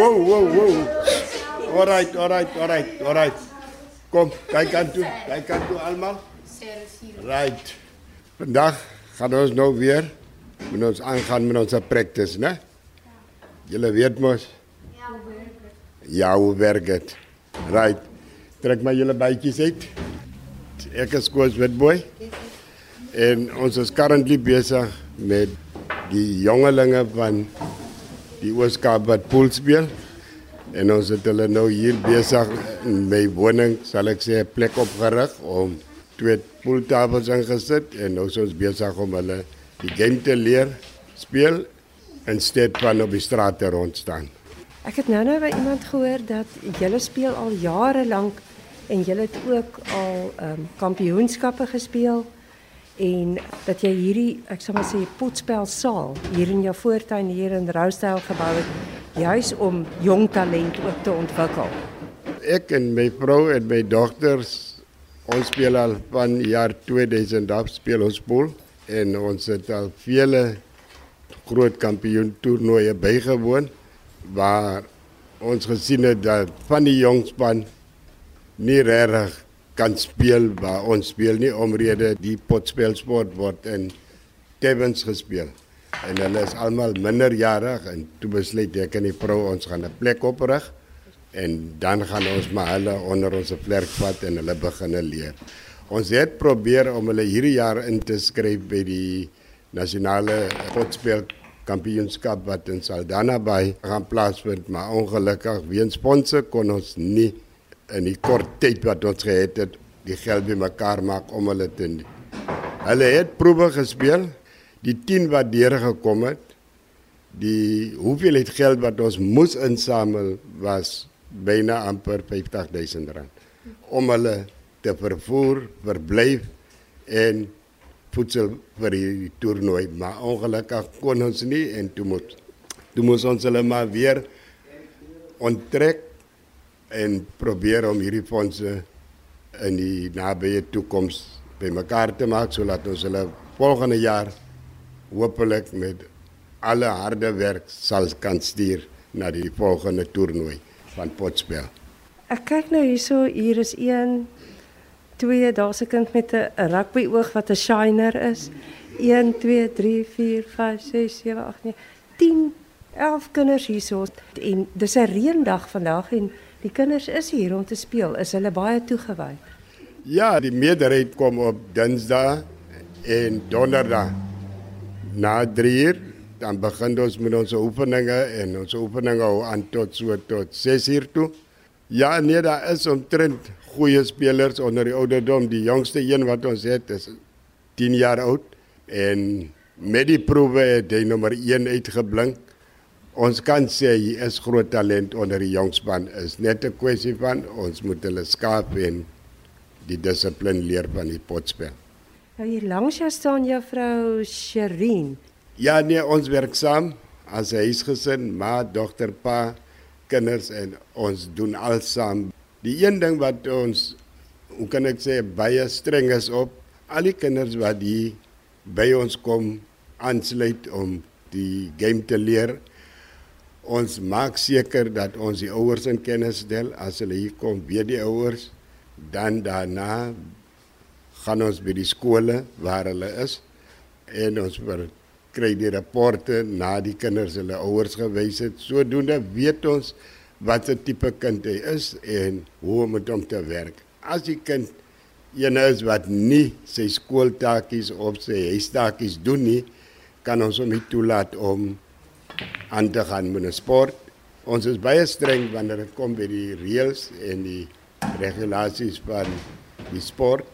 Wow, wow, wow. Alright, alright, alright, alright. Kom, kyk aan toe. Kyk aan toe almal. Right. Vandag gaan ons nou weer met ons aangaan met ons practice, né? Julle weet mos. Ja, hoe werk dit? Right. Trek maar julle bytjies uit. Ek is Koos Witboy. En ons is currently besig met die jongelinge van die Ooskaap wat pool speel. En ons het hulle nou hier besig my woning, sal ek sê, 'n plek opgerig om twee pooltafels ingesit en nou is ons besig om hulle die game te leer speel in steed van op die straat te rondstaan. Ek het nou nou by iemand gehoor dat julle speel al jare lank en julle het ook al ehm um, kampioenskappe gespeel en dat jy hierdie ek sal maar sê potspelsaal hier in jou voortuin hier in Rousdale gebou het juis om jong talent ook te ontwikkel. Ek en my vrou en my dogters ons speel al van jaar 2000 af speel ons pool en ons het al vele groot kampioen toernooie bygewoon waar ons gesien het dat van die jong span nie regtig kan speel waar ons speel nie omrede die potspelsport word in Tevens gespeel. En hulle is almal minderjarig en toe besluit ek en die vrou ons gaan 'n plek oprig en dan gaan ons maar hulle onder ons vlerk vat en hulle begin leer. Ons het probeer om hulle hierdie jaar in te skryf by die nasionale potspel kampioenskap wat in Saldanha Bay gaan plaasvind, maar ongelukkig weens sponse kon ons nie in die kort tyd wat ons gehad het, die geld bymekaar maak om hulle te doen. Hulle het proewe gespeel. Die 10 wat deur gekom het, die hoeveelheid geld wat ons moes insamel was byna amper 50000 rand om hulle te vervoer, verblyf en voedsel vir die toernooi, maar ongelukkig kon ons nie en toe moet toe moes ons hulle maar weer onttrek en probeer om hierdie fondse in die nabye toekoms bymekaar te maak sodat ons hulle volgende jaar hopelik met alle harde werk sal kan stuur na die volgende toernooi van potspel. Ek kyk nou hierso, hier is 1 2, daar's 'n kind met 'n rugby oog wat 'n shiner is. 1 2 3 4 5 6 7 8 9 10 11 kinders hierso en dis 'n reendag vandag en Die kinders is hier om te speel. Is hulle baie toegewy? Ja, die meerderheid kom op Dinsdag en Donderdag. Na 3 uur dan begin ons met ons oefeninge en ons oefeninge hou aan tot so tot 6 uur toe. Ja, nee, daar is omtrent goeie spelers onder die ouderdom. Die jongste een wat ons het is 10 jaar oud en met die proewe het hy nommer 1 uitgeblink ons kan sê hy is groot talent onder die jongspan is net 'n kwessie van ons moet hulle skaap en die dissipline leer van die potspel. Nou hier langs jou staan juffrou Sherin. Ja nee, ons werk saam as 'n huisgesin, ma, dogter, pa, kinders en ons doen alsaam. Die een ding wat ons hoe kan ek sê baie streng is op al die kinders wat hier by ons kom aansluit om die game te leer ons maak seker dat ons die ouers in kennis stel as hulle hier kom, weet die ouers dan daarna gaan ons by die skole waar hulle is en ons kry die rapporte na die kinders hulle ouers gewys het. Sodoende weet ons wat 'n tipe kind hy is en hoe om met hom te werk. As die kind een is wat nie sy skooltaakies of sy huistaakies doen nie, kan ons hom nie toelaat om aan te gaan met 'n sport. Ons is baie streng wanneer dit kom by die reëls en die regulasies van die sport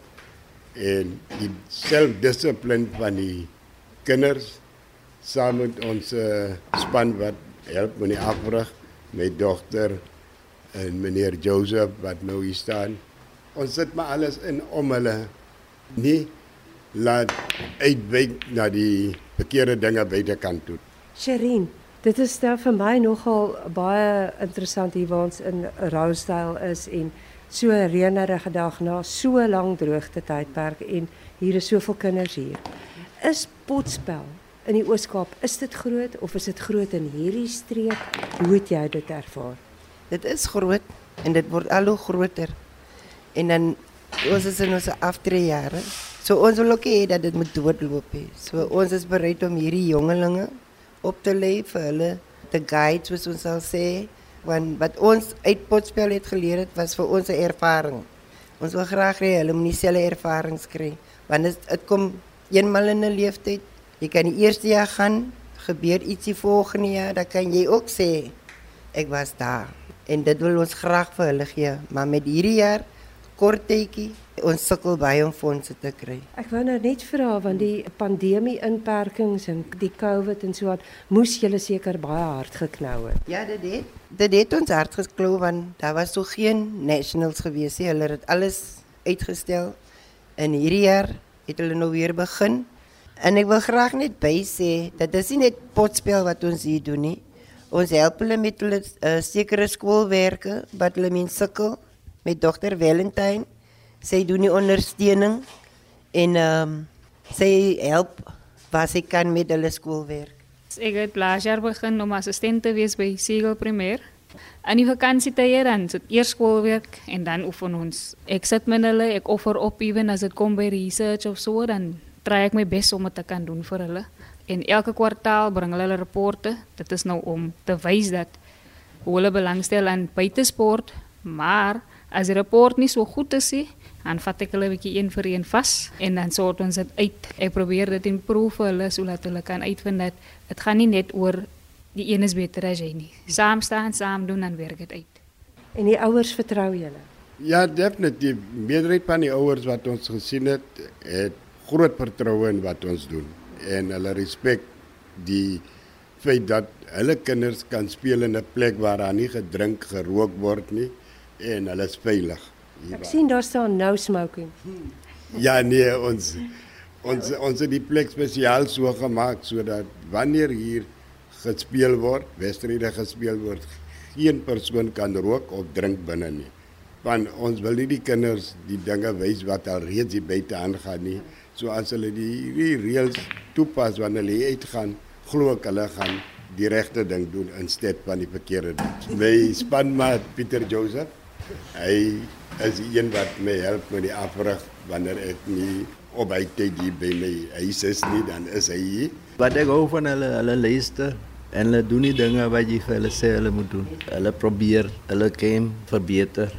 en die selfdissipline van die kinders saam met ons uh, span wat help met die afrig met dogter en meneer Joseph wat nou hier staan. Ons sit maar alles in om hulle nie laat uitwyk na die verkeerde dinge buitekant toe. Sherin, dit is nou vir my nogal baie interessant hier waar ons in is en so 'n reënerige dag na so lank droogte tydperk en hier is soveel kinders hier. Is potspel in die Oos-Kaap, is dit groot of is dit groot in hierdie streek? Hoe het jy dit ervaar? Dit is groot en dit word al hoe groter. En dan ons is in ons aftreejare. So ons wil ook dat dit moet doodloop. So ons is bereid om hierdie jongelinge op te lê vir hulle te guide soos ons sal sê want wat ons uit potspel het geleer het was vir ons 'n ervaring. Ons wil graag hê hulle moet dieselfde ervarings kry want dit dit kom eenmal in 'n lewenstyd. Jy kan die eerste jaar gaan, gebeur ietsie volgende jaar, dan kan jy ook sê ek was daar. En dit wil ons graag vir hulle gee, maar met hierdie jaar kort tydjie ons sukkel baie om fondse te kry. Ek wou nou net vra want die pandemie inperkings en die COVID en so aan moes julle seker baie hard geknou het. Ja, dit het dit het ons hart geklou want daar was so geen nationals gewees nie. Hulle het alles uitgestel. En hierdie jaar het hulle nou weer begin. En ek wil graag net by sê dat dit is nie net potspel wat ons hier doen nie. Ons help hulle met hulle uh, sekere skoolwerke wat hulle mee sukkel met dogter Valentine. Sy doen die ondersteuning en ehm um, sy help wat sy kan met hulle skoolwerk. Ek het laas jaar begin om assistent te wees by Siegel Primêr. In die vakansietye dan sit eers skoolwerk en dan oefen ons. Ek sit met hulle, ek offer op ewen as dit kom by research of so dan try ek my bes om dit te kan doen vir hulle. En elke kwartaal bring hulle hulle rapporte. Dit is nou om te wys dat hoe hulle belangstel aan buitesport, maar as die rapport nie so goed is nie, dan vat ek hulle 'n bietjie een vir een vas en dan sort ons dit uit. Ek probeer dit improve vir hulle sodat hulle kan uitvind dat dit gaan nie net oor die een is beter as jy nie. Saam staan, saam doen dan werk dit uit. En die ouers vertrou julle. Ja, definitief. Meerderheid van die ouers wat ons gesien het, het groot vertroue in wat ons doen en hulle respek die feit dat hulle kinders kan speel in 'n plek waar daar nie gedrink, gerook word nie en hulle is veilig. Ek sien daar staan no smoking. Ja nee, ons ons ons het die plek spesiaal so gemaak sodat wanneer hier gespeel word, wedstryde gespeel word, geen persoon kan rook of drink binne nie. Want ons wil nie die kinders die dinge wys wat al reeds hier buite aangaan nie. So as hulle die hierdie reëls toepas wanneer hulle uitgaan, glo ek hulle gaan die regte ding doen in steede van die verkeerde ding. My spanmaat Pieter Joseph, hy is die een wat my help met die afrig wanneer ek nie op hy tyd hier by my huis is nie, dan is hy hier. Wat ek hou van hulle, hulle luister en hulle doen die dinge wat jy vir hulle sê hulle moet doen. Hulle probeer hulle game verbeter.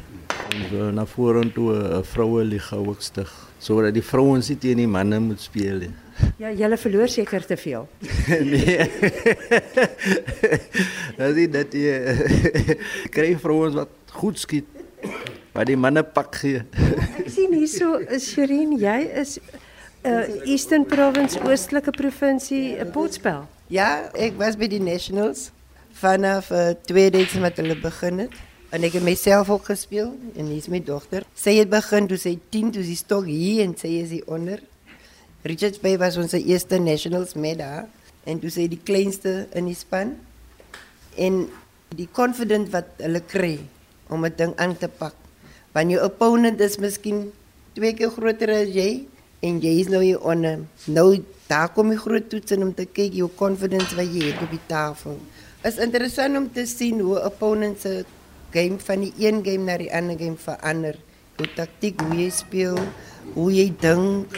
Ons wil na vorentoe 'n vroue liga ook stig sodat die vrouens nie teen die manne moet speel nie. Ja, julle verloor seker te veel. nee. Dat is jy kry vrouens wat goed skiet. Maar die manne pak gee. Ek sien hierso is Sherin, jy is uh Eastern Province Oostelike Provinsie 'n potspel. Ja, ek was by die Nationals vanaf uh, 2000 wat hulle begin het. En ek het myself ook gespeel en hier's my dogter. Sy het begin toe sy 10 toe sy stok hier en sy is hier onder. Richards Bay was ons eerste Nationals met haar en toe sy die kleinste in die span. En die confident wat hulle kry om 'n ding aan te pak. Want jou opponent is miskien twee keer groter as jy en jy is nou hier onder. Nou daar kom die groot toets in om te kyk jou confidence wat jy het op die tafel. Is interessant om te sien hoe opponents se game van die een game na die ander game verander. Jou taktik, hoe jy speel, hoe jy dink,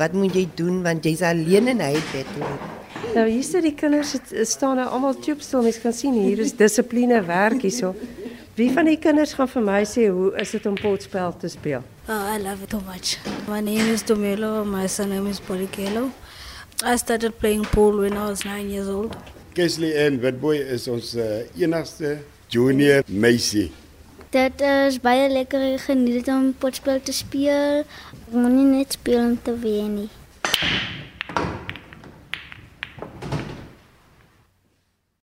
wat moet jy doen want jy's alleen in hy bed. Nou hier sit die kinders het, staan nou almal toepstil. Mens kan sien hier is dissipline werk hierso. Wie van die kinders gaan vir my sê hoe is dit om potspel te speel? Oh, I love it so much. My name is Domelo. My son name is Polikelo. I started playing pool when I was nine years old. Kesley en Witboy is ons uh, enigste junior meisie. Dit is baie lekker ek geniet om potspel te speel. Ek moenie net speel om te wen nie.